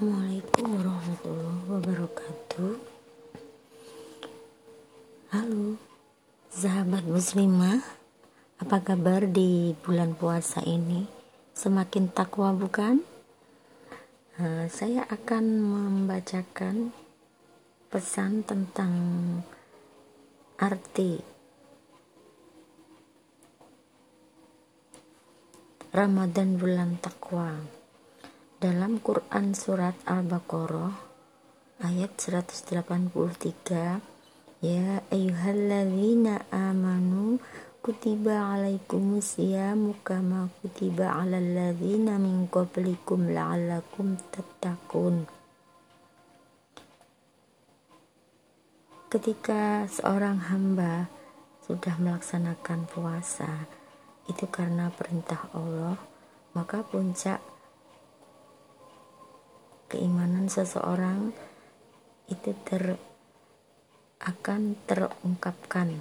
Assalamualaikum warahmatullahi wabarakatuh. Halo sahabat muslimah Apa kabar di bulan puasa ini? Semakin takwa bukan? Uh, saya akan membacakan pesan tentang arti Ramadan bulan takwa dalam Quran Surat Al-Baqarah ayat 183 Ya ayyuhalladzina amanu kutiba alaikumusyamu kama kutiba alal ladzina min qablikum la'allakum tattaqun. Ketika seorang hamba sudah melaksanakan puasa itu karena perintah Allah maka puncak keimanan seseorang itu ter akan terungkapkan.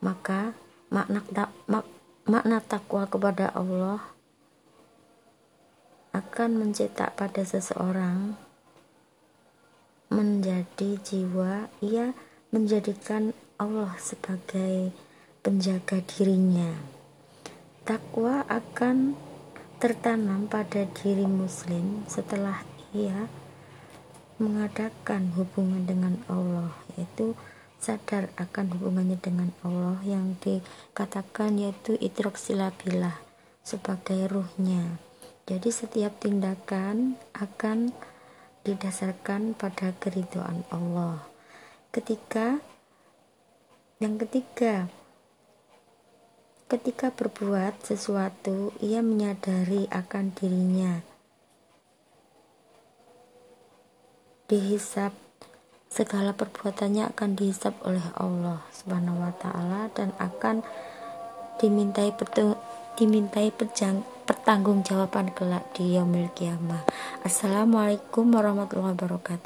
Maka makna mak, makna takwa kepada Allah akan mencetak pada seseorang menjadi jiwa ia menjadikan Allah sebagai penjaga dirinya. Takwa akan tertanam pada diri muslim setelah ia mengadakan hubungan dengan Allah yaitu sadar akan hubungannya dengan Allah yang dikatakan yaitu itroksilabilah sebagai ruhnya. Jadi setiap tindakan akan didasarkan pada keriduan Allah. Ketika yang ketiga Ketika berbuat sesuatu, ia menyadari akan dirinya. Dihisap segala perbuatannya akan dihisap oleh Allah Subhanahu wa taala dan akan dimintai dimintai pejang, pertanggungjawaban kelak di yaumil kiamah. Assalamualaikum warahmatullahi wabarakatuh.